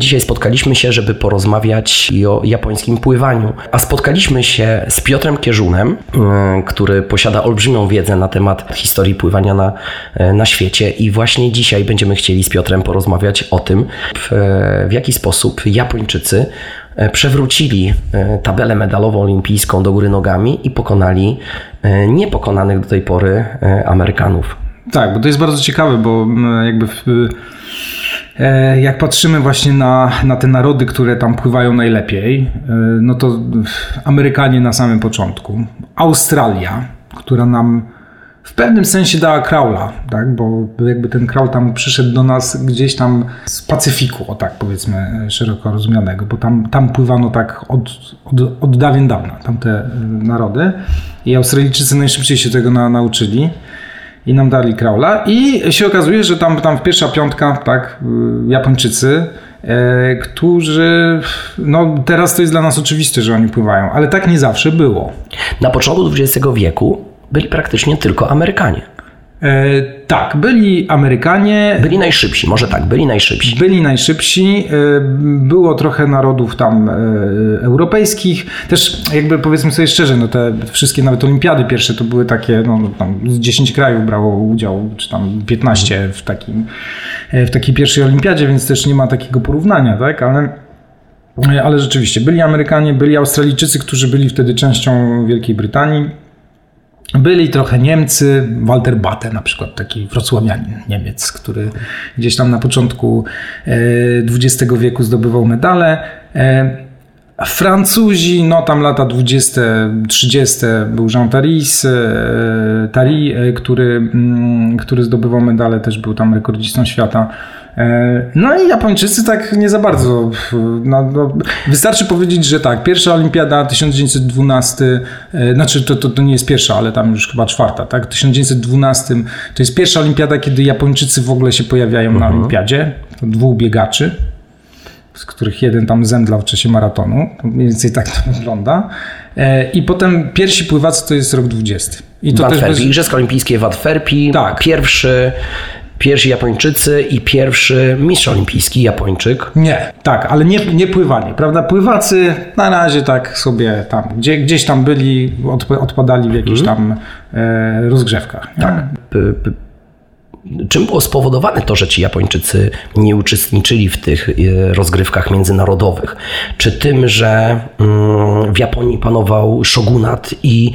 Dzisiaj spotkaliśmy się, żeby porozmawiać o japońskim pływaniu, a spotkaliśmy się z Piotrem Kierzunem, e, który posiada olbrzymią wiedzę na temat historii pływania na, e, na świecie i właśnie dzisiaj będziemy chcieli z Piotrem porozmawiać o tym, w, w jaki sposób Japończycy e, przewrócili tabelę medalową olimpijską do góry nogami i pokonali niepokonanych do tej pory Amerykanów. Tak, bo to jest bardzo ciekawe, bo jakby w E, jak patrzymy właśnie na, na te narody, które tam pływają najlepiej, e, no to Amerykanie na samym początku, Australia, która nam w pewnym sensie dała kraula, tak? bo jakby ten kraul tam przyszedł do nas gdzieś tam z Pacyfiku, o tak powiedzmy szeroko rozumianego, bo tam, tam pływano tak od, od, od dawien dawna, tamte e, narody. I Australijczycy najszybciej się tego na, nauczyli i nam dali kraula i się okazuje, że tam, tam pierwsza piątka, tak, y, Japończycy, e, którzy, no teraz to jest dla nas oczywiste, że oni pływają, ale tak nie zawsze było. Na początku XX wieku byli praktycznie tylko Amerykanie. E, tak, byli Amerykanie. Byli najszybsi, może tak, byli najszybsi. Byli najszybsi. E, było trochę narodów tam e, europejskich. Też jakby powiedzmy sobie szczerze, no te wszystkie nawet olimpiady pierwsze to były takie, no, no tam 10 krajów brało udział, czy tam 15 w, takim, w takiej pierwszej olimpiadzie, więc też nie ma takiego porównania, tak, ale ale rzeczywiście, byli Amerykanie, byli Australijczycy, którzy byli wtedy częścią Wielkiej Brytanii byli trochę Niemcy, Walter Batte na przykład, taki wrocławianin Niemiec, który gdzieś tam na początku XX e, wieku zdobywał medale. E, Francuzi, no tam lata 20, 30 był Jean Taris, e, Tari, który, mm, który zdobywał medale, też był tam rekordzistą świata. E, no i Japończycy tak nie za bardzo. No, no, wystarczy powiedzieć, że tak, pierwsza olimpiada 1912, e, znaczy to, to, to nie jest pierwsza, ale tam już chyba czwarta, tak? 1912 to jest pierwsza olimpiada, kiedy Japończycy w ogóle się pojawiają na mhm. olimpiadzie. To dwóch biegaczy z których jeden tam zemdlał w czasie maratonu. Mniej więcej tak to wygląda. E, I potem pierwsi pływacy to jest rok 20. I to też bez... Igrzyska Olimpijskie w Antwerpii. Tak. Pierwszy pierwsi Japończycy i pierwszy mistrz olimpijski Japończyk. Nie, tak, ale nie, nie pływanie, prawda? Pływacy na razie tak sobie tam, gdzie, gdzieś tam byli, odpadali w jakichś mhm. tam e, rozgrzewkach. Tak. P, p, Czym było spowodowane to, że ci Japończycy nie uczestniczyli w tych e, rozgrywkach międzynarodowych? Czy tym, że mm, w Japonii panował shogunat i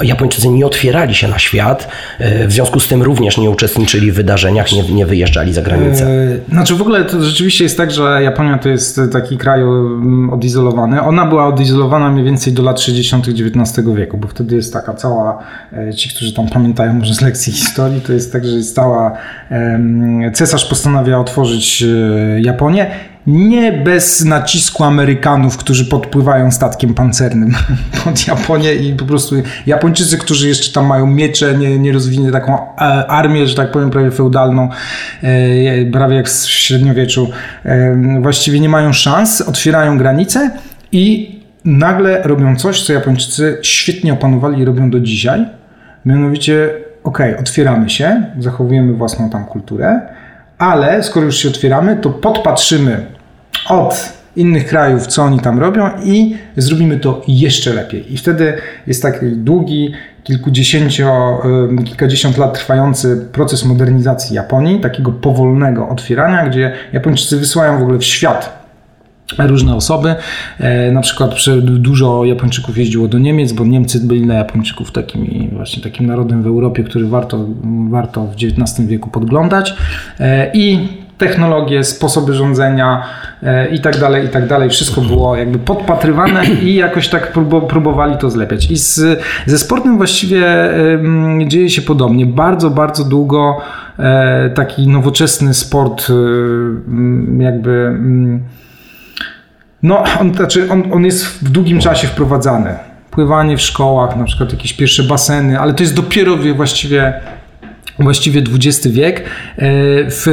Japończycy nie otwierali się na świat, e, w związku z tym również nie uczestniczyli w wydarzeniach, nie, nie wyjeżdżali za granicę. E, znaczy w ogóle to rzeczywiście jest tak, że Japonia to jest taki kraj mm, odizolowany. Ona była odizolowana mniej więcej do lat 60. XIX wieku, bo wtedy jest taka cała, e, ci, którzy tam pamiętają może z lekcji historii, to jest tak, że jest cała, cesarz postanawia otworzyć Japonię nie bez nacisku Amerykanów, którzy podpływają statkiem pancernym pod Japonię i po prostu Japończycy, którzy jeszcze tam mają miecze, nie, nie taką e, armię, że tak powiem, prawie feudalną, e, prawie jak w średniowieczu, e, właściwie nie mają szans, otwierają granice i nagle robią coś, co Japończycy świetnie opanowali i robią do dzisiaj. Mianowicie, ok, otwieramy się, zachowujemy własną tam kulturę, ale skoro już się otwieramy, to podpatrzymy od innych krajów, co oni tam robią i zrobimy to jeszcze lepiej. I wtedy jest taki długi, kilkudziesięcio, kilkadziesiąt lat trwający proces modernizacji Japonii, takiego powolnego otwierania, gdzie Japończycy wysyłają w ogóle w świat różne osoby. E, na przykład dużo Japończyków jeździło do Niemiec, bo Niemcy byli dla Japończyków takim właśnie takim narodem w Europie, który warto, warto w XIX wieku podglądać. E, I technologie, sposoby rządzenia e, i tak dalej, i tak dalej. Wszystko było jakby podpatrywane i jakoś tak próbowali to zlepiać. I z, ze sportem właściwie dzieje się podobnie. Bardzo, bardzo długo e, taki nowoczesny sport e, jakby no, on, znaczy on, on jest w długim czasie wprowadzany. Pływanie w szkołach, na przykład jakieś pierwsze baseny, ale to jest dopiero właściwie właściwie XX wiek. E, w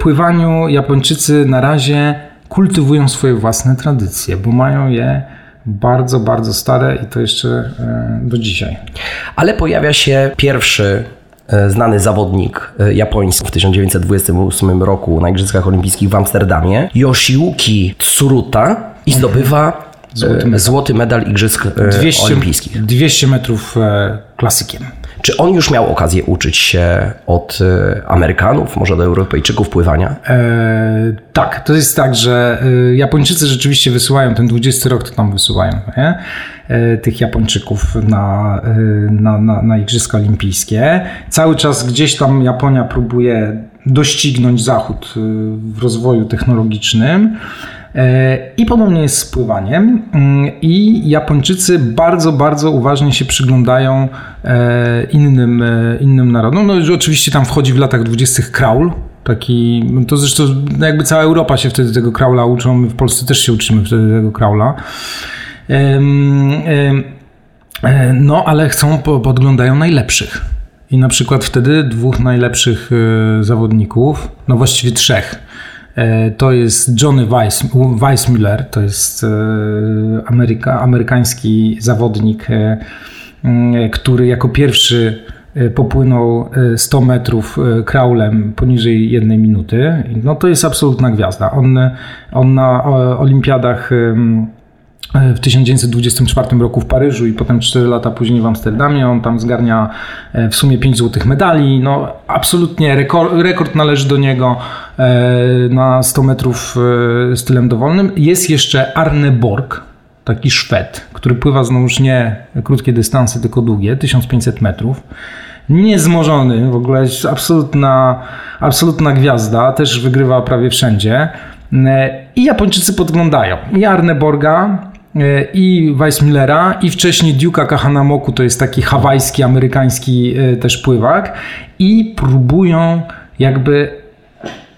pływaniu Japończycy na razie kultywują swoje własne tradycje, bo mają je bardzo, bardzo stare i to jeszcze e, do dzisiaj. Ale pojawia się pierwszy e, znany zawodnik japoński w 1928 roku na Igrzyskach Olimpijskich w Amsterdamie, Yoshiuki Tsuruta i zdobywa złoty medal, złoty medal Igrzysk 200, Olimpijskich. 200 metrów klasykiem. Czy on już miał okazję uczyć się od Amerykanów, może od Europejczyków pływania? E, tak, to jest tak, że Japończycy rzeczywiście wysyłają, ten 20 rok to tam wysyłają, nie? E, tych Japończyków na, e, na, na, na Igrzyska Olimpijskie. Cały czas gdzieś tam Japonia próbuje doścignąć Zachód e, w rozwoju technologicznym. I podobnie jest z pływaniem. Mm, I Japończycy bardzo, bardzo uważnie się przyglądają innym, innym narodom. No, oczywiście tam wchodzi w latach dwudziestych kraul, taki, to zresztą jakby cała Europa się wtedy tego kraula uczą, my w Polsce też się uczymy wtedy tego kraula. E, no, ale chcą, podglądają najlepszych. I na przykład wtedy dwóch najlepszych e, zawodników, no właściwie trzech, e, to jest Johnny Weiss, Weissmuller, to jest Ameryka, amerykański zawodnik, który jako pierwszy popłynął 100 metrów kraulem poniżej jednej minuty. No to jest absolutna gwiazda. On, on na olimpiadach w 1924 roku w Paryżu i potem 4 lata później w Amsterdamie. On tam zgarnia e, w sumie 5 złotych medali. No, absolutnie rekord, rekord należy do niego e, na 100 metrów e, stylem dowolnym. Jest jeszcze Arne Borg, taki Szwed, który pływa znowuż nie krótkie dystanse, tylko długie, 1500 metrów. Niezmożony, w ogóle absolutna, absolutna gwiazda, też wygrywa prawie wszędzie. I Japończycy podglądają. I Arne Borga, i Weissmillera i wcześniej Duke'a Kahanamoku, to jest taki hawajski, amerykański e, też pływak i próbują jakby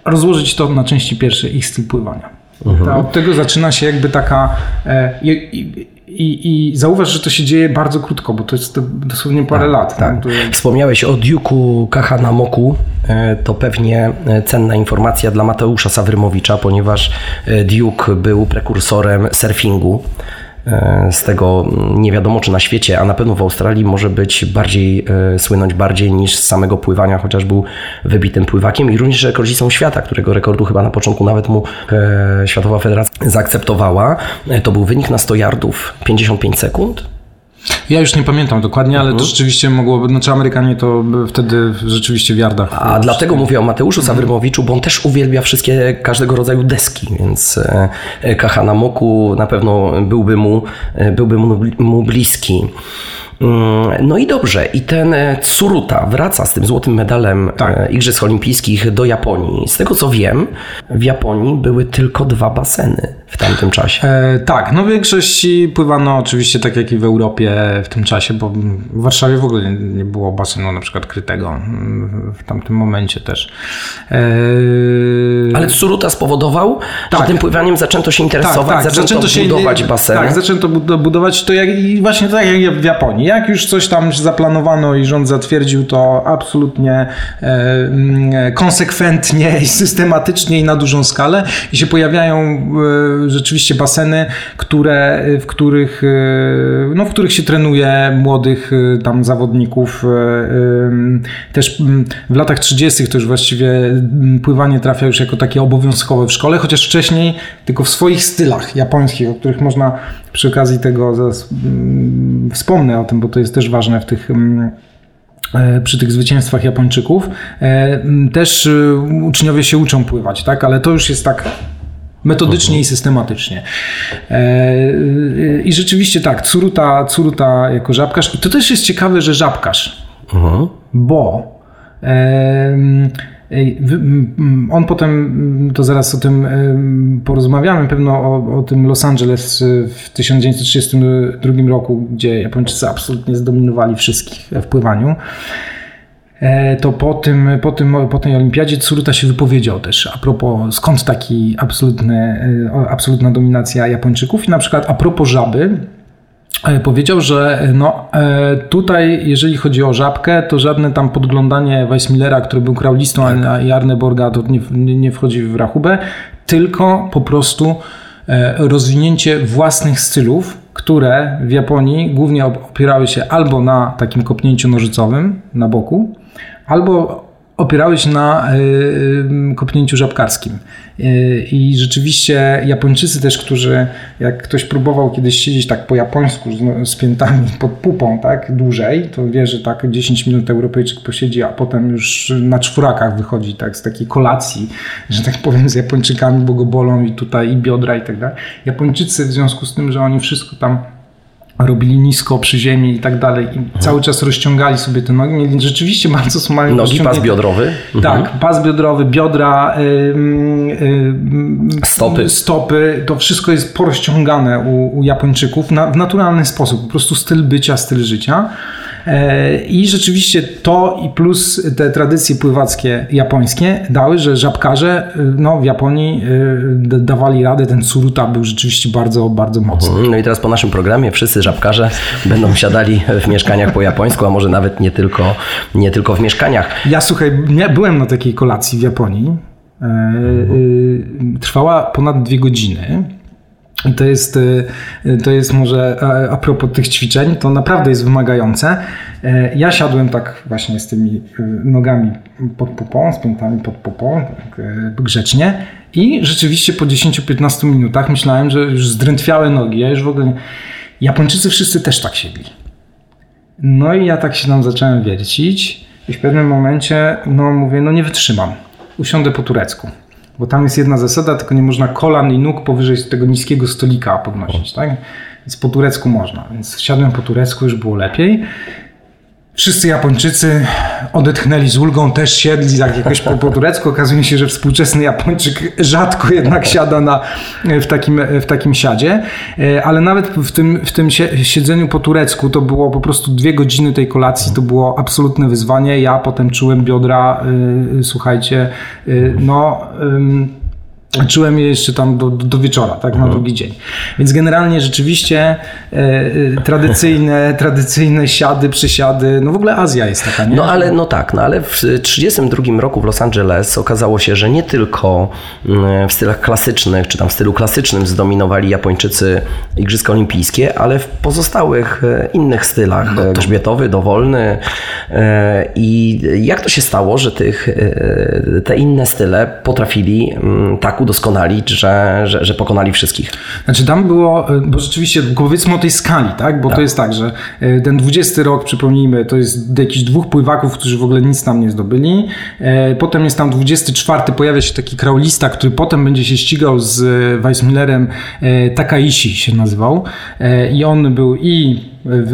rozłożyć to na części pierwsze ich styl pływania. Mhm. Od tego zaczyna się jakby taka e, i, i, I zauważ, że to się dzieje bardzo krótko, bo to jest dosłownie parę tak, lat. Tak. No, Wspomniałeś o Duke'u Kahanamoku. To pewnie cenna informacja dla Mateusza Sawrymowicza, ponieważ Duke był prekursorem surfingu. E, z tego nie wiadomo czy na świecie, a na pewno w Australii może być bardziej, e, słynąć bardziej niż z samego pływania, chociaż był wybitym pływakiem i również rekordzistą świata, którego rekordu chyba na początku nawet mu e, Światowa Federacja zaakceptowała. To był wynik na 100 yardów 55 sekund. Ja już nie pamiętam dokładnie, ale to mhm. rzeczywiście mogłoby, znaczy Amerykanie to wtedy rzeczywiście w yardach. A dlatego mówię o Mateuszu mhm. Sawrymowiczu, bo on też uwielbia wszystkie, każdego rodzaju deski, więc Kahana Moku na pewno byłby mu, byłby mu, bliski. Mm, no i dobrze, i ten e, Tsuruta wraca z tym złotym medalem tak. E, Igrzysk Olimpijskich do Japonii. Z tego co wiem, w Japonii były tylko dwa baseny w tamtym czasie. E, tak, no w większości pływano oczywiście tak jak i w Europie w tym czasie, bo w Warszawie w ogóle nie było basenu na przykład krytego mm, w tamtym momencie też. E... Ale Tsuruta spowodował, tak. że tym pływaniem zaczęto się interesować, tak, tak. zaczęto, zaczęto budować się, baseny. Tak, zaczęto budować to jak, właśnie tak jak w Japonii. Jak już coś tam zaplanowano i rząd zatwierdził, to absolutnie e, mm, konsekwentnie i systematycznie i na dużą skalę i się pojawiają e, rzeczywiście baseny, które, w których, e, no, w których się trenuje młodych e, tam zawodników. Też mm, w latach 30. to już właściwie mm, pływanie trafia już jako takie obowiązkowe w szkole, chociaż wcześniej tylko w swoich stylach japońskich, o których można przy okazji tego zaraz mm, wspomnę o tym, bo to jest też ważne w tych e, przy tych zwycięstwach Japończyków. E, też uczniowie się uczą pływać, tak? ale to już jest tak metodycznie i systematycznie. I rzeczywiście tak, Curuta, Curuta jako żabkarz. I to też jest ciekawe, że żabkarz, uh-huh. bo on potem, to zaraz o tym porozmawiamy, pewno o, o tym Los Angeles w 1932 roku, gdzie Japończycy absolutnie zdominowali wszystkich w pływaniu. E, to po, tym, po, tym, po tej olimpiadzie Tsuruta się wypowiedział też a propos skąd taki absolutny, e, absolutna dominacja Japończyków i na przykład a propos żaby, E, powiedział, że no, tutaj, jeżeli chodzi o żabkę, to żadne tam podglądanie Weissmillera, który był kraulistą, tak. a Jarneborga to nie, nie wchodzi w rachubę, tylko po prostu rozwinięcie własnych stylów, które w Japonii głównie opierały się albo na takim kopnięciu nożycowym na boku, albo opierały się na y, kopnięciu żabkarskim. Y, I rzeczywiście Japończycy też, którzy, jak ktoś próbował kiedyś siedzieć tak po japońsku z, z piętami pod pupą, tak, dłużej, to wie, że tak 10 minut Europejczyk posiedzi, a potem już na czworakach wychodzi tak z takiej kolacji, że tak powiem, z Japończykami, bo go bolą i tutaj i biodra i tak dalej. Japończycy w związku z tym, że oni wszystko tam robili nisko przy ziemi i tak dalej i mhm. cały czas rozciągali sobie te nogi, mieli rzeczywiście bardzo smają Nogi, pas biodrowy. Tak, mhm. pas biodrowy, biodra, stopy. stopy, to wszystko jest porozciągane u, u Japończyków na, w naturalny sposób, po prostu styl bycia, styl życia. E, I rzeczywiście to i plus te tradycje pływackie japońskie dały, że żabkarze e, no, w Japonii e, dawali radę. Ten suruta był rzeczywiście bardzo, bardzo mocny. No i teraz po naszym programie wszyscy żabkarze będą siadali w mieszkaniach po japońsku, a może nawet nie tylko, nie tylko w mieszkaniach. Ja słuchaj, byłem na takiej kolacji w Japonii. Trwała ponad dwie godziny. To jest, y, to jest może a propos tych ćwiczeń, to naprawdę jest wymagające. E, ja siadłem tak właśnie z tymi y, nogami pod pupą, z piętami pod pupą, tak e, grzecznie i rzeczywiście po 10-15 minutach myślałem, że już zdrętwiałe nogi, ja już w ogóle. Japończycy wszyscy też tak siedli. No i ja tak się tam zacząłem wiercić i w pewnym momencie no mówię, no nie wytrzymam, usiądę po turecku. Bo tam jest jedna zasada, tylko nie można kolan i nóg powyżej tego niskiego stolika podnosić, tak? Więc po turecku można. Więc wsiadłem po turecku, już było lepiej. Wszyscy Japończycy odetchnęli z ulgą, też siedli tak jakoś po, po turecku. Okazuje się, że współczesny Japończyk rzadko jednak siada na, w, takim, w takim siadzie. E, ale nawet w tym, w tym siedzeniu po turecku to było po prostu dwie godziny tej kolacji, to było absolutne wyzwanie. Ja potem czułem biodra, yy, słuchajcie, yy, no... Czułem je jeszcze tam do, do wieczora, tak, na mhm. drugi dzień. Więc generalnie rzeczywiście e, e tradycyjne, tradycyjne siady, przysiady, no w ogóle Azja jest taka, nie? No ale, no tak, no ale w 1932 roku w Los Angeles okazało się, że nie tylko mm, w stylach klasycznych, czy tam w stylu klasycznym zdominowali Japończycy Igrzyska Olimpijskie, ale w pozostałych e, innych stylach, no to... grzbietowy, dowolny. E, I jak to się stało, że tych, te inne style potrafili mm, tak udoskonalić, że, że, że pokonali wszystkich. Znaczy tam było, e, bo rzeczywiście powiedzmy o tej skali, tak? Bo tak. to jest tak, że e, ten 20 rok, przypomnijmy, to jest jakichś dwóch pływaków, którzy w ogóle nic tam nie zdobyli. E, potem jest tam 24, pojawia się taki kraulista, który potem będzie się ścigał z Weissmillerem, Takaishi się nazywał. I on był i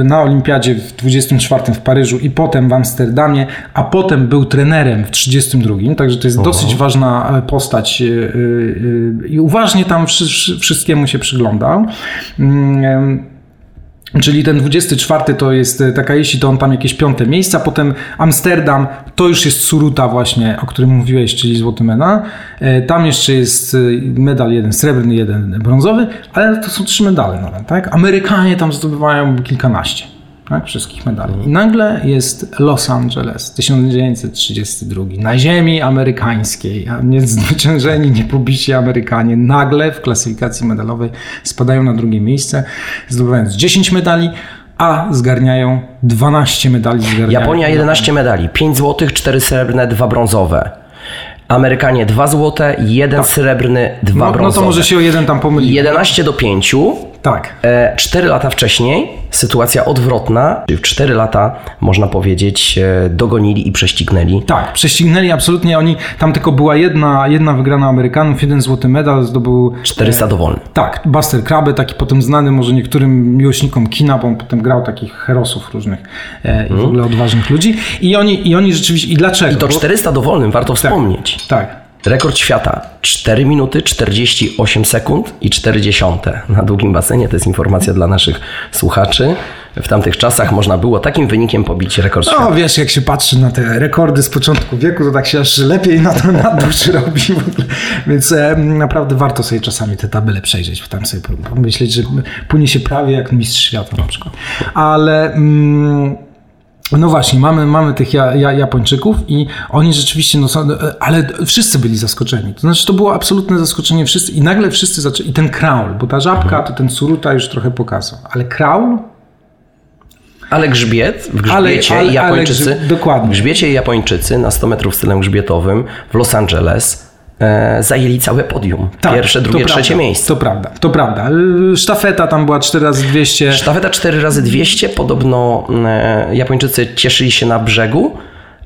na Olimpiadzie w 24 w Paryżu i potem w Amsterdamie, a potem był trenerem w 32, także to jest Oho. dosyć ważna e, postać e, e, i uważnie tam wszystkiemu się przyglądał. Czyli ten 24 to jest e, taka, jeśli to on tam jakieś piąte miejsca, potem Amsterdam to już jest Suruta właśnie, o którym mówiłeś, czyli złoty medal. E, tam jeszcze jest e, medal jeden srebrny, jeden brązowy, ale to są trzy medale nawet, tak? Amerykanie tam zdobywają kilkanaście tak, wszystkich medali. I nagle jest Los Angeles, 1932, na ziemi amerykańskiej, a niezwyciężeni, niepobici Amerykanie nagle w klasyfikacji medalowej spadają na drugie miejsce, zdobywając 10 medali, a zgarniają 12 medali. Zgarniają. Japonia 11 medali, 5 złotych, 4 srebrne, 2 brązowe. Amerykanie 2 złote, 1 tak. srebrny, 2 no, brązowe. No to może się o jeden tam pomylić. 11 do 5 tak. E, cztery lata wcześniej sytuacja odwrotna. W cztery lata, można powiedzieć, e, dogonili i prześcignęli. Tak, prześcignęli absolutnie. Oni, tam tylko była jedna, jedna wygrana Amerykanów, jeden złoty medal zdobył... 400 dowolny. Tak, Buster Krabbe, taki potem znany może niektórym miłośnikom kina, bo on potem grał takich herosów różnych e, i w mhm. ogóle odważnych ludzi. I oni, I oni rzeczywiście... I dlaczego? I to 400 dowolnym, warto tak, wspomnieć. Tak. Rekord świata 4 minuty 48 sekund i 40 na długim basenie. To jest informacja dla naszych słuchaczy. W tamtych czasach można było takim wynikiem pobić rekord no, świata. No wiesz, jak się patrzy na te rekordy z początku wieku, to tak się aż lepiej na to na duszy robi. Więc e, naprawdę warto sobie czasami te tabele przejrzeć, tam sobie pomyśleć, że płynie się prawie jak mistrz świata na przykład. Ale... Mm, no właśnie, mamy, mamy tych ja, ja, Japończyków i oni rzeczywiście, no, są, ale wszyscy byli zaskoczeni. To znaczy, to było absolutne zaskoczenie wszyscy i nagle wszyscy zaczęli, i ten kraul, bo ta żabka, mhm. to ten suruta już trochę pokazał, ale kraul Ale grzbiet, w grzbiecie Ale- ale- Japończycy, ale grzyb- dokładnie. w grzbiecie Japończycy na 100 metrów stylem grzbietowym w Los Angeles zajęli całe podium. Pierwsze, Tak, to drugie, prawda, trzecie miejsce. To prawda, to prawda. Sztafeta tam była 4 razy 200 Sztafeta 4 razy 200 podobno e, Japończycy cieszyli się na brzegu,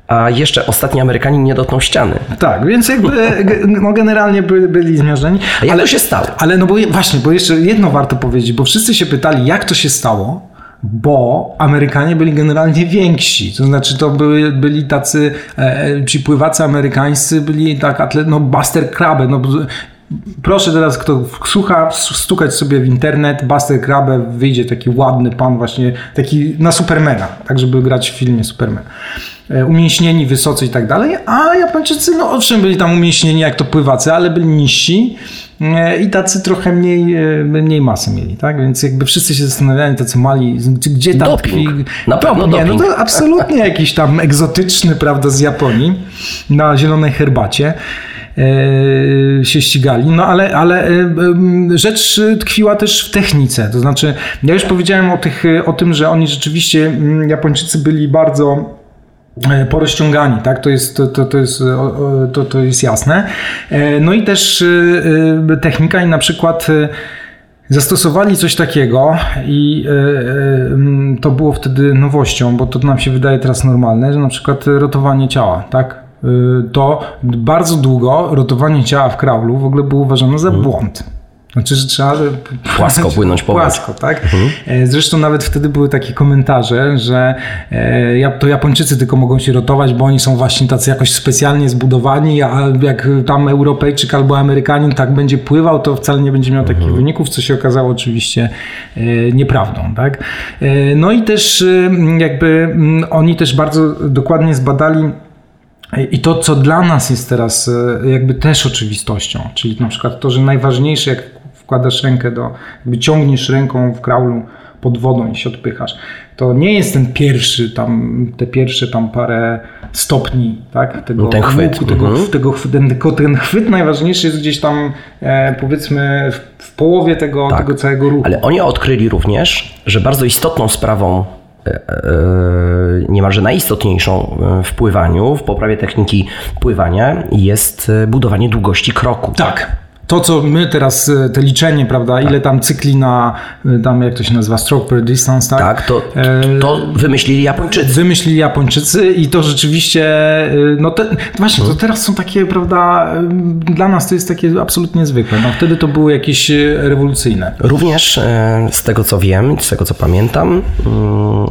a jeszcze ostatni Amerykanin nie dotknął ściany. Tak, więc jakby ge- no generalnie by, byli zmiażdżeni. A jak to się stało? Ale no bo właśnie, bo jeszcze jedno warto powiedzieć, bo wszyscy się pytali, jak to się stało, bo Amerykanie byli generalnie więksi. To znaczy to byli tacy, e, ci pływacy amerykańscy byli tak, atlet, no Buster Crabbe, no Proszę teraz, kto słucha, stukać sobie w internet, Buster Crabbe, wyjdzie taki ładny pan właśnie, taki na Supermana, tak żeby grać w filmie Superman. E, Umięśnieni, wysocy i tak dalej, a Japończycy, no owszem, byli tam umięśnieni jak to pływacy, ale byli niżsi i tacy trochę mniej, e, mniej masy mieli, tak? Więc jakby wszyscy się zastanawiali, tacy mali, gdzie tam Doping. tkwi... Na pewno nie, no to absolutnie jakiś tam egzotyczny, prawda, z Japonii na zielonej herbacie e, się ścigali. No ale, ale e, rzecz tkwiła też w technice. To znaczy, ja już powiedziałem o, tych, o tym, że oni rzeczywiście, Japończycy byli bardzo e, porozciągani, tak? To jest, to, to, to, jest, to, to jest jasne. E, No i też e, e, technika i na przykład e, Zastosowali coś takiego i e, e, to było wtedy nowością, bo to nam się wydaje teraz normalne, że na przykład rotowanie ciała, tak? E, To bardzo długo rotowanie ciała w kraulu w ogóle było uważane za błąd. Znaczy, że trzeba Płasko płynąć po Płasko, tak? E, Zresztą nawet wtedy były takie komentarze, że e, to Japończycy tylko mogą się rotować, bo oni są właśnie tacy jakoś specjalnie zbudowani, a jak tam Europejczyk albo Amerykanin tak będzie pływał, to wcale nie będzie miał takich wyników, co się okazało oczywiście e, nieprawdą, tak? No i też jakby mm, oni też bardzo dokładnie zbadali i to, co dla nas jest teraz jakby też oczywistością, czyli na przykład to, że najważniejsze, jak wkładasz rękę do, jakby ciągniesz ręką w kraulu pod wodą i się odpychasz, to nie jest ten pierwszy tam, te pierwsze tam parę stopni, tak, tego Ten chwyt, łuku, tego, mhm. tego, ten, tylko ten chwyt najważniejszy jest gdzieś tam e, powiedzmy w, w połowie tego, Tak. tego całego ruchu. Ale oni odkryli również, że bardzo istotną sprawą, e, e, niemalże najistotniejszą e, w pływaniu, w poprawie techniki pływania jest budowanie długości kroku. Tak. To, co my teraz, e, te liczenie, prawda, ile tam cykli na, e, tam jak to się nazywa, stroke per distance, tak? Tak, to, E, to wymyślili Japończycy. Wymyślili Japończycy i to rzeczywiście, no te, właśnie, to teraz są takie, prawda, dla nas to jest takie absolutnie zwykłe. No wtedy to było jakieś rewolucyjne. Również z tego co wiem, z tego co pamiętam, mm,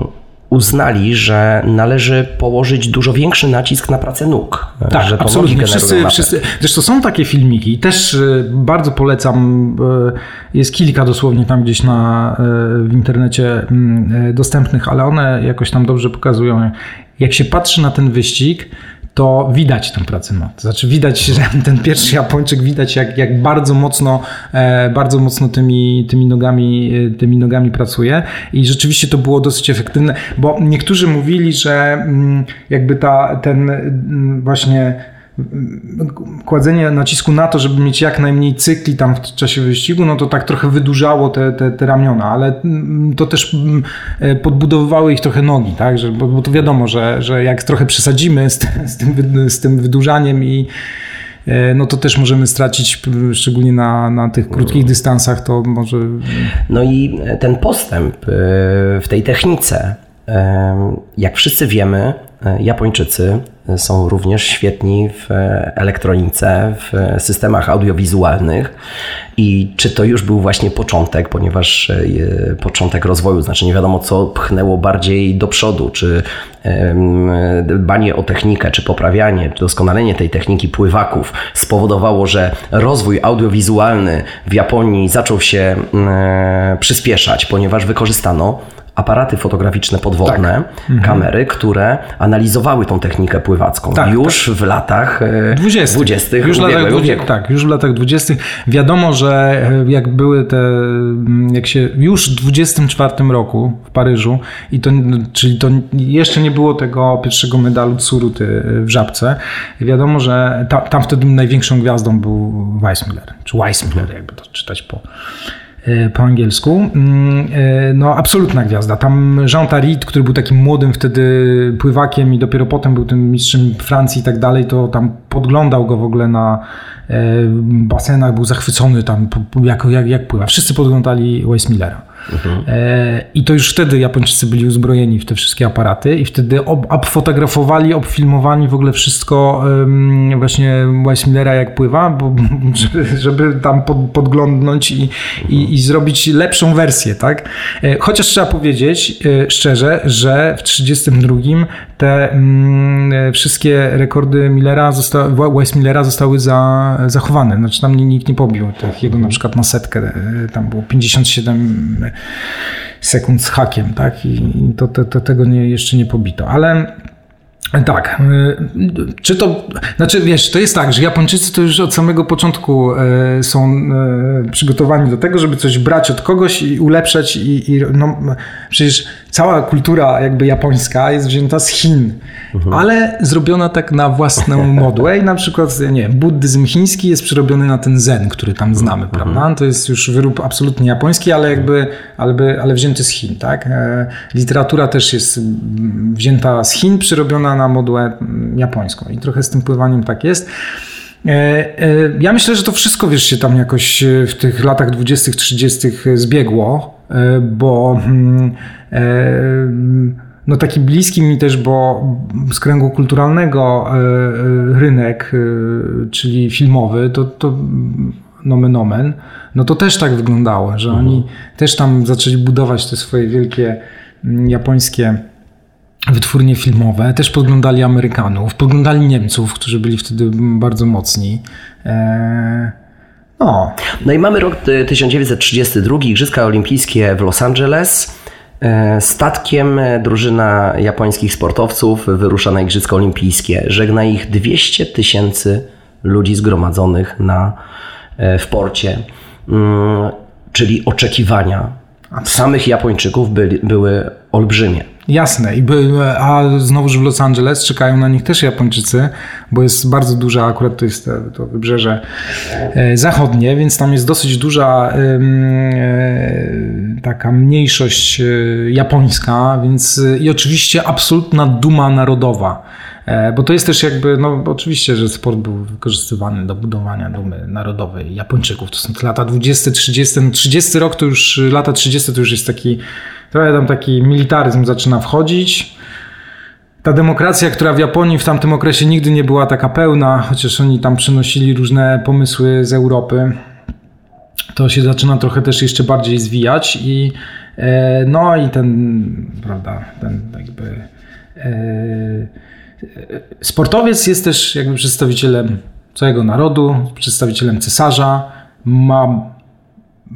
uznali, że należy położyć dużo większy nacisk na pracę nóg. e, Tak, że to absolutnie. Wszyscy, wszyscy, zresztą są takie filmiki, też y, bardzo polecam, y, jest kilka dosłownie tam gdzieś na, w internecie mm, dostępnych, ale one jakoś tam dobrze pokazują. Jak się patrzy na ten wyścig, to widać tę pracę nóg. To znaczy widać, że ten pierwszy Japończyk widać jak, jak bardzo mocno, e, bardzo mocno tymi, tymi, nogami, e, tymi nogami pracuje i rzeczywiście to było dosyć efektywne, bo niektórzy mówili, że mm, jakby ta, ten mm, właśnie kładzenie nacisku na to, żeby mieć jak najmniej cykli tam w czasie wyścigu, no to tak trochę wydłużało te, te, te ramiona, ale mm, to też mm, e, podbudowywały ich trochę nogi, tak? Że, bo, bo to wiadomo, że, że jak trochę przesadzimy z, tym- z, tym, z tym wydłużaniem i e, no to też możemy stracić, p- szczególnie na, na tych krótkich dystansach, to może No i ten postęp e, w tej technice, jak wszyscy wiemy, e, Japończycy są również świetni w e, elektronice, w systemach audiowizualnych. I czy to już był właśnie początek, ponieważ e, początek rozwoju, znaczy nie wiadomo co pchnęło bardziej do przodu, czy dbanie o technikę, czy poprawianie, czy doskonalenie tej techniki pływaków spowodowało, że rozwój audiowizualny w Japonii zaczął się mm, przyspieszać, ponieważ wykorzystano aparaty fotograficzne podwodne, kamery, które analizowały tą technikę pływacką Tak, już w latach e, 20. 20. Już latach 20. wieku. Tak, już w latach 20. Wiadomo, że e, jak były te, mm, jak się już w 24 roku w Paryżu, i to, czyli to jeszcze nie było tego pierwszego medalu Tsuruty w żabce, wiadomo, że ta, tam wtedy największą gwiazdą był Weissmuller, czy Weissmuller, jakby to czytać po po angielsku. Mm, no, absolutna gwiazda. Tam Jean Tarit, który był takim młodym wtedy pływakiem i dopiero potem był tym mistrzem Francji i tak dalej, to tam podglądał go w ogóle na basenach, był zachwycony tam, jak, jak, jak pływa. Wszyscy podglądali Wes Millera. Mhm. I to już wtedy Japończycy byli uzbrojeni w te wszystkie aparaty i wtedy ob, obfotografowali, obfilmowali w ogóle wszystko właśnie Wes Millera jak pływa, bo, żeby, żeby tam pod, podglądnąć i, i, i, zrobić lepszą wersję, tak? E, chociaż trzeba powiedzieć e, szczerze, że w 1932 te um, wszystkie rekordy Millera zostały, Wes Millera zostały za, zachowane, znaczy tam nikt nie pobił tych jego na przykład na setkę, tam było 57 sekund z hakiem, tak? I to, to, to tego nie, jeszcze nie pobito. Ale tak. Y, czy to, znaczy wiesz, to jest tak, że Japończycy to już od samego początku e, są e, przygotowani do tego, żeby coś brać od kogoś i ulepszać i, i no, przecież cała kultura jakby japońska jest wzięta z Chin, mhm. ale zrobiona tak na własną modłę i na przykład, nie buddyzm chiński jest przerobiony na ten zen, który tam znamy, mhm. prawda? To jest już wyrób absolutnie japoński, ale jakby, ale, ale wzięty z Chin, tak? E, literatura też jest wzięta z Chin, przerobiona na modłę japońską i trochę z tym pływaniem tak jest. E, e, ja myślę, że to wszystko, wiesz, się tam jakoś w tych latach 20., 30. zbiegło, bo hmm, no taki bliski mi też, bo z kręgu kulturalnego e, e, rynek, e, czyli filmowy, to, to nomen omen, no to też tak wyglądało, że mhm. oni też tam zaczęli budować te swoje wielkie mm, japońskie wytwórnie filmowe, też podglądali Amerykanów, podglądali Niemców, którzy byli wtedy bardzo mocni. No. no i mamy rok 1932, Igrzyska Olimpijskie w Los Angeles. E, statkiem drużyna japońskich sportowców wyrusza na Igrzyska Olimpijskie. Żegna ich 200 tysięcy ludzi zgromadzonych na, e, w porcie. Mm, czyli oczekiwania samych Japończyków byli, były olbrzymie. Jasne, I by, a znowuż w Los Angeles czekają na nich też Japończycy, bo jest bardzo duża, akurat to jest to wybrzeże e, zachodnie, więc tam jest dosyć duża e, taka mniejszość e, japońska, więc i oczywiście absolutna duma narodowa. Bo to jest też jakby, no oczywiście, że sport był wykorzystywany do budowania dumy narodowej Japończyków. To są te lata 20, 30, no 30 rok to już, lata 30 to już jest taki trochę tam taki militaryzm zaczyna wchodzić. Ta demokracja, która w Japonii w tamtym okresie nigdy nie była taka pełna, chociaż oni tam przynosili różne pomysły z Europy, to się zaczyna trochę też jeszcze bardziej zwijać i e, no i ten, prawda, ten jakby e, sportowiec jest też jakby przedstawicielem całego narodu, przedstawicielem cesarza, ma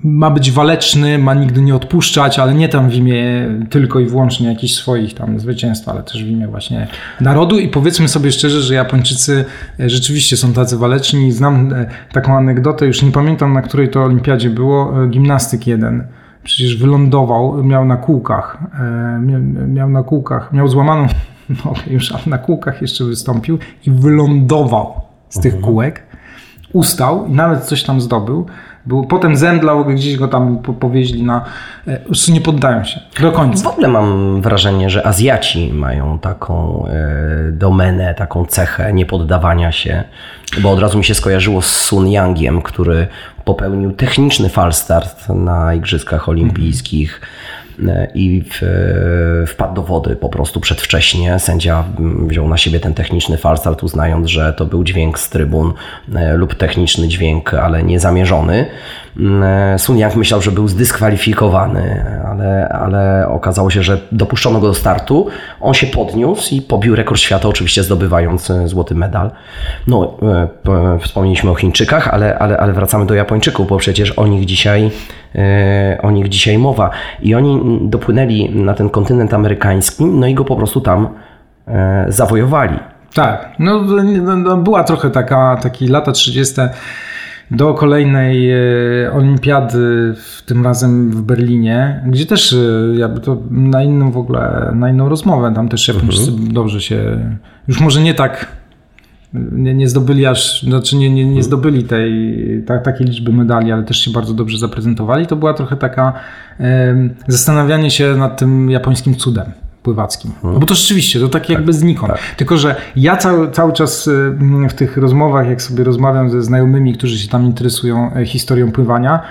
ma być waleczny, ma nigdy nie odpuszczać, ale nie tam w imię tylko i wyłącznie jakichś swoich tam zwycięstw, ale też w imię właśnie narodu i powiedzmy sobie szczerze, że Japończycy e, rzeczywiście są tacy waleczni. Znam e, taką anegdotę, już nie pamiętam na której to olimpiadzie było, e, gimnastyk jeden. Przecież wylądował, miał na kółkach, miał na kółkach, miał złamaną nogę już, na kółkach jeszcze wystąpił i wylądował z tych mhm. kółek, ustał i nawet coś tam zdobył był, potem zemdlał, gdzieś go tam powieźli na... E, już nie poddają się do końca. W ogóle mam wrażenie, że Azjaci mają taką e, domenę, taką cechę niepoddawania się, bo od razu mi się skojarzyło z Sun Yangiem, który popełnił techniczny falstart na Igrzyskach Olimpijskich. E, i wpadł do wody po prostu przedwcześnie. Sędzia wziął na siebie ten techniczny falstart, uznając, że to był dźwięk z trybun e, lub techniczny dźwięk, ale niezamierzony. Mm, e, Sun Yang myślał, że był zdyskwalifikowany, ale, ale okazało się, że dopuszczono go do startu. On się podniósł i pobił rekord świata, oczywiście zdobywając złoty medal. No, wspomnieliśmy o Chińczykach, ale, ale, ale wracamy do Japończyków, bo przecież o nich dzisiaj E, o nich dzisiaj mowa. I oni dopłynęli na ten kontynent amerykański, no i go po prostu tam e, zawojowali. Tak, no, no, no była trochę taka, taki lata 30 do kolejnej e, olimpiady, tym razem w Berlinie, gdzie też jakby to na inną w ogóle, na inną rozmowę, tam też Japończycy mhm. dobrze się, już może nie tak nie, nie zdobyli aż, znaczy nie, nie, nie zdobyli tej, ta, takiej liczby medali, ale też się bardzo dobrze zaprezentowali. To była trochę taka e, zastanawianie się nad tym japońskim cudem pływackim. No bo to rzeczywiście, to tak jakby znikąd. Tak. Tylko, że ja cały, cały czas w tych rozmowach, jak sobie rozmawiam ze znajomymi, którzy się tam interesują e, historią pływania,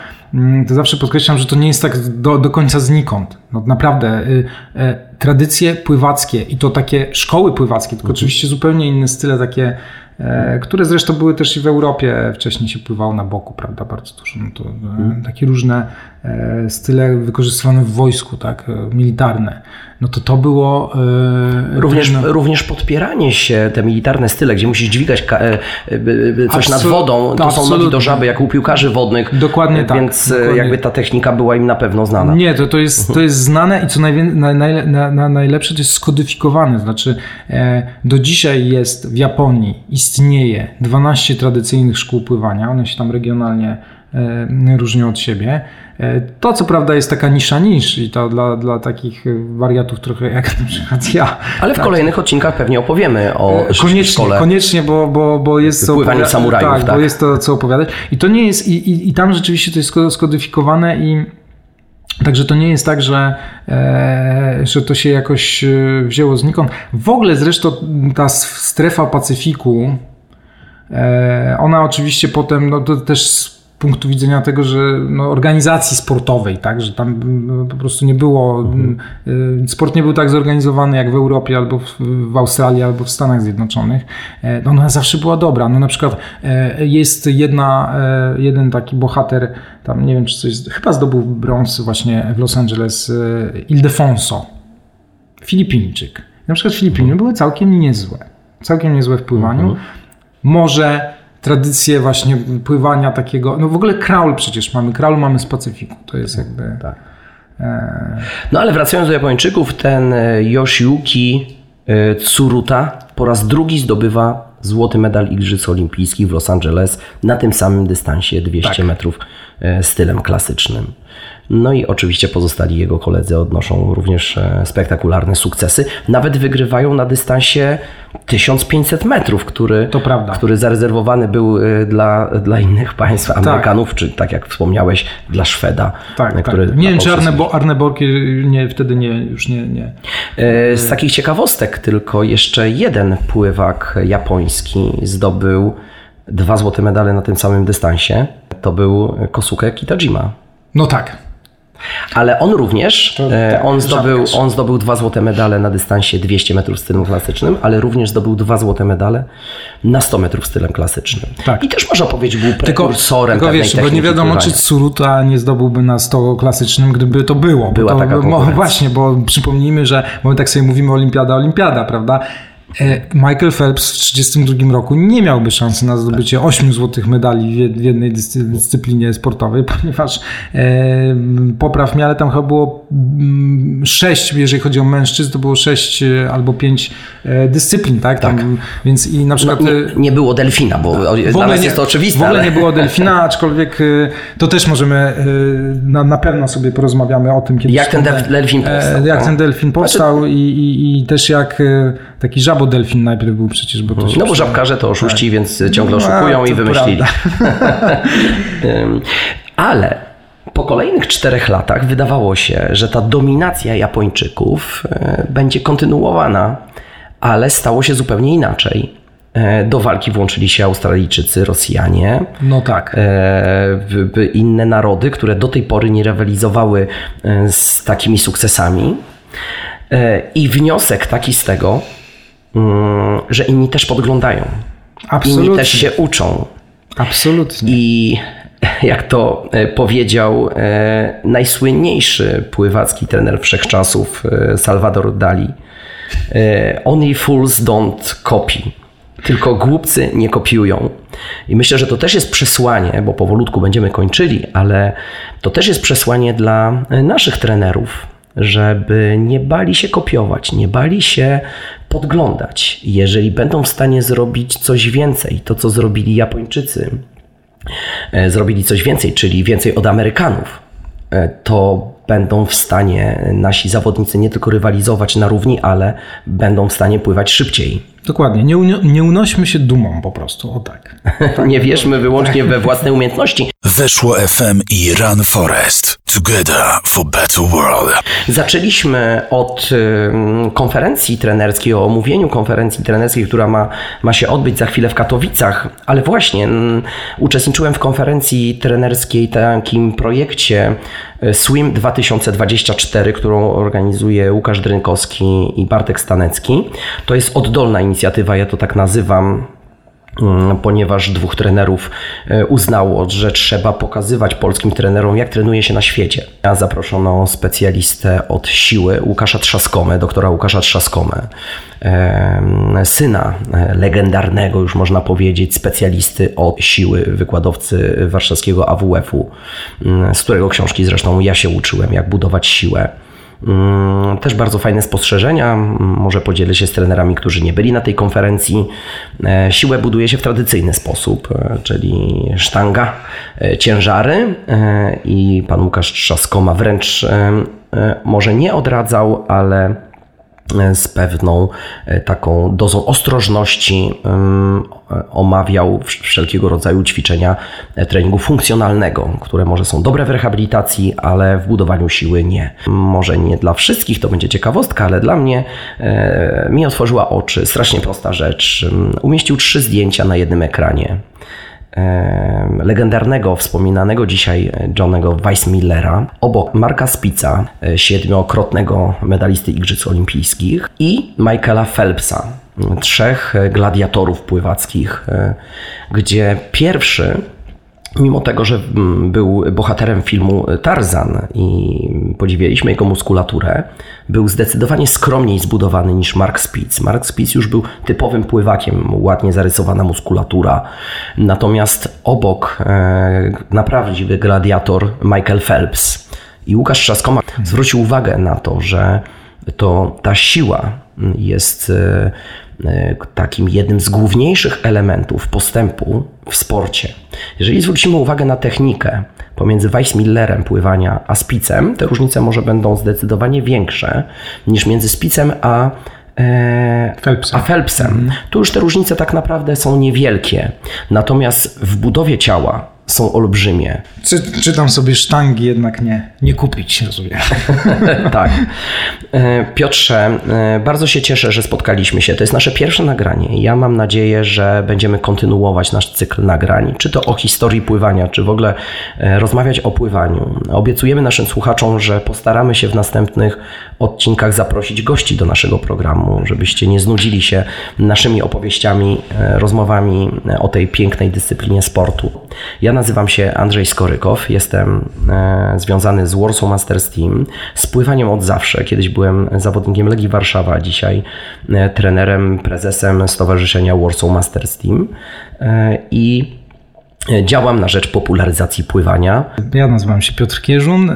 to zawsze podkreślam, że to nie jest tak do, do końca znikąd. No, naprawdę, y, y, tradycje pływackie i to takie szkoły pływackie, tylko mhm. oczywiście zupełnie inne style takie E, które zresztą były też i w Europie. Wcześniej się pływało na boku, prawda, bardzo dużo. No to, hmm. Takie różne e, style wykorzystywane w wojsku, tak, militarne. No to to było... Również, no... również podpieranie się, te militarne style, gdzie musisz dźwigać coś nad wodą, to są nogi do żaby, jak u piłkarzy wodnych. Dokładnie tak. Więc dokładnie. jakby ta technika była im na pewno znana. Nie, to, to, jest, to jest znane i co najwię- na, na, na, najlepsze, to jest skodyfikowane. Znaczy e, do dzisiaj jest w Japonii istnieje 12 tradycyjnych szkół pływania, one się tam regionalnie różnią od siebie. E, to co prawda jest taka nisza niż i to dla, dla takich wariatów trochę jak na przykład ja. Ale w tak. kolejnych odcinkach pewnie opowiemy o e, koniecznie, szkole. Koniecznie, bo, bo, bo jest co opowiadać. samurajów. Tak, tak, bo jest to co opowiadać. I to nie jest, i, i, i tam rzeczywiście to jest skodyfikowane i Także to nie jest tak, że, e, że to się jakoś wzięło znikąd. W ogóle zresztą ta strefa Pacyfiku, e, ona oczywiście potem, no to też punktu widzenia tego, że no, organizacji sportowej, tak, że tam no, po prostu nie było, mhm. sport nie był tak zorganizowany jak w Europie albo w, w Australii albo w Stanach Zjednoczonych, e, no, ona zawsze była dobra. No na przykład e, jest jedna, e, jeden taki bohater, tam nie wiem czy coś, chyba zdobył brąz właśnie w Los Angeles, Ildefonso, Filipińczyk. Na przykład Filipiny mhm. były całkiem niezłe, całkiem niezłe w pływaniu. Mhm. Może tradycję właśnie pływania takiego, no w ogóle kraul przecież mamy, kraul mamy z Pacyfiku, to jest jakby... Tak. E... No ale wracając do Japończyków, ten e, Yoshiyuki e, Tsuruta po raz drugi zdobywa złoty medal Igrzysk Olimpijskich w Los Angeles na tym samym dystansie 200 tak. metrów e, stylem klasycznym. No i oczywiście pozostali jego koledzy odnoszą również e, spektakularne sukcesy. Nawet wygrywają na dystansie 1500 metrów, który, który zarezerwowany był e, dla, dla innych państw, tak. Amerykanów, tak. czy tak jak wspomniałeś, dla Szweda. Tak, tak. który tak. Nie wiem, czy Arne, bo Arne Borki nie, wtedy nie, już nie, nie. E, z takich ciekawostek tylko jeszcze jeden pływak japoński zdobył dwa złote medale na tym samym dystansie. To był Kosuke Kitajima. No tak, ale on również, to, e, tak, on, zdobył, on zdobył dwa złote medale na dystansie 200 metrów stylem klasycznym, ale również zdobył dwa złote medale na 100 metrów stylem klasycznym. Tak. I też można powiedzieć był prekursorem Tylko, tylko wiesz, bo nie wiadomo, pływania. czy Tsuruta nie zdobyłby na 100 klasycznym, gdyby to było. Była to, taka bo, Właśnie, bo przypomnijmy, że bo my tak sobie mówimy olimpiada, olimpiada, prawda? E, Michael Phelps w 1932 roku nie miałby szansy na zdobycie 8 złotych medali w jednej dyscyplinie sportowej, ponieważ e, popraw mnie, ale tam chyba było 6, mm, jeżeli chodzi o mężczyzn, to było 6 e, albo 5 e, dyscyplin, tak? tak. Tam, więc i na przykład... No, nie, nie, było delfina, bo w dla nas nie, jest to oczywiste. W ogóle ale... nie było delfina, aczkolwiek to też możemy, na, na pewno sobie porozmawiamy o tym, kiedy... Jak ten delfin powstał. Jak no. ten delfin powstał znaczy... i, i, i też jak taki żab delfin najpierw był przecież, bo to No bo żabkarze to oszuści, tak. więc ciągle no, oszukują i wymyślili. Ale po kolejnych czterech latach wydawało się, że ta dominacja Japończyków e, będzie kontynuowana, ale stało się zupełnie inaczej. E, do walki włączyli się Australijczycy, Rosjanie. No tak. E, inne narody, które do tej pory nie rywalizowały z takimi sukcesami. I wniosek taki z tego, że inni też podglądają. Absolutnie. Inni też się uczą. Absolutnie. I jak to e, powiedział e, najsłynniejszy pływacki trener wszechczasów e, Salvador Dali, only fools don't copy. Tylko głupcy nie kopiują. I myślę, że to też jest przesłanie, bo powolutku będziemy kończyli, ale to też jest przesłanie dla naszych trenerów, żeby nie bali się kopiować, nie bali się podglądać. Jeżeli będą w stanie zrobić coś więcej, to co zrobili Japończycy, e, zrobili coś więcej, czyli więcej od Amerykanów, e, to będą w stanie nasi zawodnicy nie tylko rywalizować na równi, ale będą w stanie pływać szybciej. Dokładnie. Nie, nie unośmy się dumą po prostu. O tak. tak. nie wierzmy wyłącznie we własne umiejętności. Weszło FM i Run Forest. Together for better world. Zaczęliśmy od y, konferencji trenerskiej, o omówieniu konferencji trenerskiej, która ma, ma się odbyć za chwilę w Katowicach, ale właśnie y, uczestniczyłem w konferencji trenerskiej, takim projekcie y, Swim 2024, którą organizuje Łukasz Drynkowski i Bartek Stanecki. To jest oddolna inicjatywa, ja to tak nazywam Mm, ponieważ dwóch trenerów e, uznało, że trzeba pokazywać polskim trenerom, jak trenuje się na świecie. A zaproszono specjalistę od siły, Łukasza Trzaskomę, doktora Łukasza Trzaskomę, syna e, legendarnego, już można powiedzieć, specjalisty od siły, wykładowcy warszawskiego AWF-u, mm, z którego książki zresztą ja się uczyłem, jak budować siłę. Mm, też bardzo fajne spostrzeżenia. Może podzielę się z trenerami, którzy nie byli na tej konferencji. E, siłę buduje się w tradycyjny sposób, e, czyli sztanga, e, ciężary i pan Łukasz Trzaskoma wręcz może nie odradzał, ale z pewną e, taką dozą ostrożności omawiał wszelkiego rodzaju ćwiczenia e, treningu funkcjonalnego, które może są dobre w rehabilitacji, ale w budowaniu siły nie. Może nie dla wszystkich to będzie ciekawostka, ale dla mnie e, mi otworzyła oczy. Strasznie prosta rzecz. Umieścił trzy zdjęcia na jednym ekranie legendarnego, wspominanego dzisiaj Johnego Weissmillera, obok Marka Spica, e, siedmiokrotnego medalisty Igrzysk Olimpijskich i Michaela Phelpsa, trzech gladiatorów pływackich, e, gdzie pierwszy mimo tego, że mm, był bohaterem filmu Tarzan i podziwialiśmy jego muskulaturę, był zdecydowanie skromniej zbudowany niż Mark Spitz. Mark Spitz już był typowym pływakiem, ładnie zarysowana muskulatura. Natomiast obok e, naprawdę gladiator Michael Phelps i Łukasz Trzaskoma zwrócił uwagę na to, że to ta siła jest e, takim jednym z główniejszych elementów postępu w sporcie. Jeżeli zwrócimy uwagę na technikę pomiędzy Weissmillerem pływania a Spicem, te różnice może będą zdecydowanie większe niż między Spicem a e, Phelpsem. A Phelpsem. Tu już te różnice tak naprawdę są niewielkie. Natomiast w budowie ciała są olbrzymie. Czy, czytam sobie sztangi, jednak nie, nie kupić, rozumiem. tak. E, Piotrze, e, bardzo się cieszę, że spotkaliśmy się. To jest nasze pierwsze nagranie. Ja mam nadzieję, że będziemy kontynuować nasz cykl nagrań, czy to o historii pływania, czy w ogóle e, rozmawiać o pływaniu. Obiecujemy naszym słuchaczom, że postaramy się w następnych odcinkach zaprosić gości do naszego programu, żebyście nie znudzili się naszymi opowieściami, rozmowami o tej pięknej dyscyplinie sportu. Ja nazywam się Andrzej Skorykow, jestem e, związany z Warsaw Masters Team, z pływaniem od zawsze. Kiedyś byłem zawodnikiem Legii Warszawa, dzisiaj e, trenerem, prezesem Stowarzyszenia Warsaw Masters Team e, i Działam na rzecz popularyzacji pływania. Ja nazywam się Piotr Kierzun.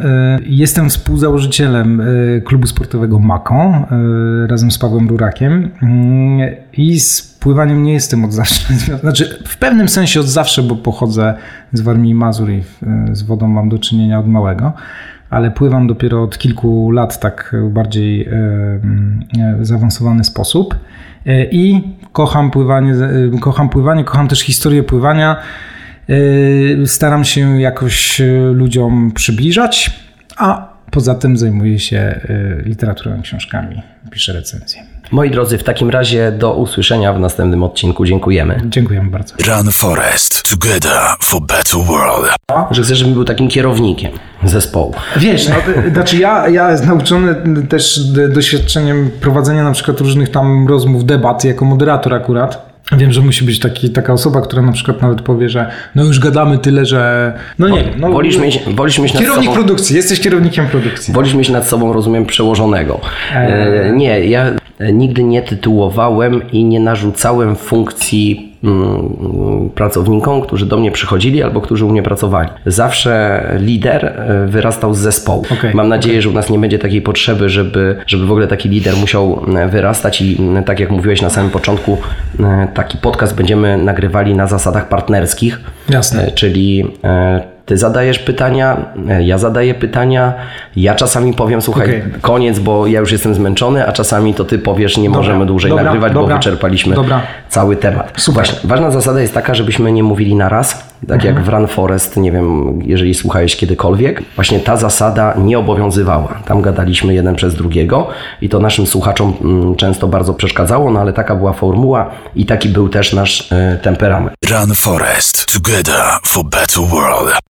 Jestem współzałożycielem klubu sportowego Mako razem z Pawłem Rurakiem i z pływaniem nie jestem od zawsze. Znaczy, w pewnym sensie od zawsze, bo pochodzę z Warmii Mazur i z wodą mam do czynienia od małego, ale pływam dopiero od kilku lat tak bardziej zaawansowany sposób. I kocham pływanie, kocham pływanie, kocham też historię pływania. Staram się jakoś ludziom przybliżać, a poza tym zajmuję się literaturą, książkami, piszę recenzje. Moi drodzy, w takim razie do usłyszenia w następnym odcinku. Dziękujemy. Dziękujemy bardzo. Run Forest. Together for better world. Że chcesz, żebym był takim kierownikiem zespołu. Wiesz, no, znaczy ja, ja nauczony też doświadczeniem prowadzenia na przykład różnych tam rozmów, debat jako moderator akurat, Wiem, że musi być taki, taka osoba, która na przykład nawet powie, że no już gadamy tyle, że no nie wiem. No, wolisz mieć, wolisz mieć Kierownik sobą, produkcji, jesteś kierownikiem produkcji. Wolisz mieć nad sobą, rozumiem, przełożonego. Eee. Nie, ja nigdy nie tytułowałem i nie narzucałem funkcji mm, pracownikom, którzy do mnie przychodzili albo którzy u mnie pracowali. Zawsze lider e, wyrastał z zespołu. Okay, Mam nadzieję, okay. że u nas nie będzie takiej potrzeby, żeby, żeby w ogóle taki lider musiał e, wyrastać i e, tak jak mówiłeś na samym początku, taki podcast będziemy nagrywali na zasadach partnerskich. Jasne. Czyli ty zadajesz pytania, e, ja zadaję pytania, ja czasami powiem, słuchaj, Okej. koniec, bo ja już jestem zmęczony, a czasami to ty powiesz, nie możemy dłużej dobra, nagrywać, dobra, bo wyczerpaliśmy dobra. cały temat. Super. Właśnie, ważna zasada jest taka, żebyśmy nie mówili na raz, tak jak w Run Forest, nie wiem, jeżeli słuchałeś kiedykolwiek, właśnie ta zasada nie obowiązywała. Tam gadaliśmy jeden przez drugiego i to naszym słuchaczom mm, często bardzo przeszkadzało, no ale taka była formuła i taki był też nasz e, temperament. Run Forest. Together for better world.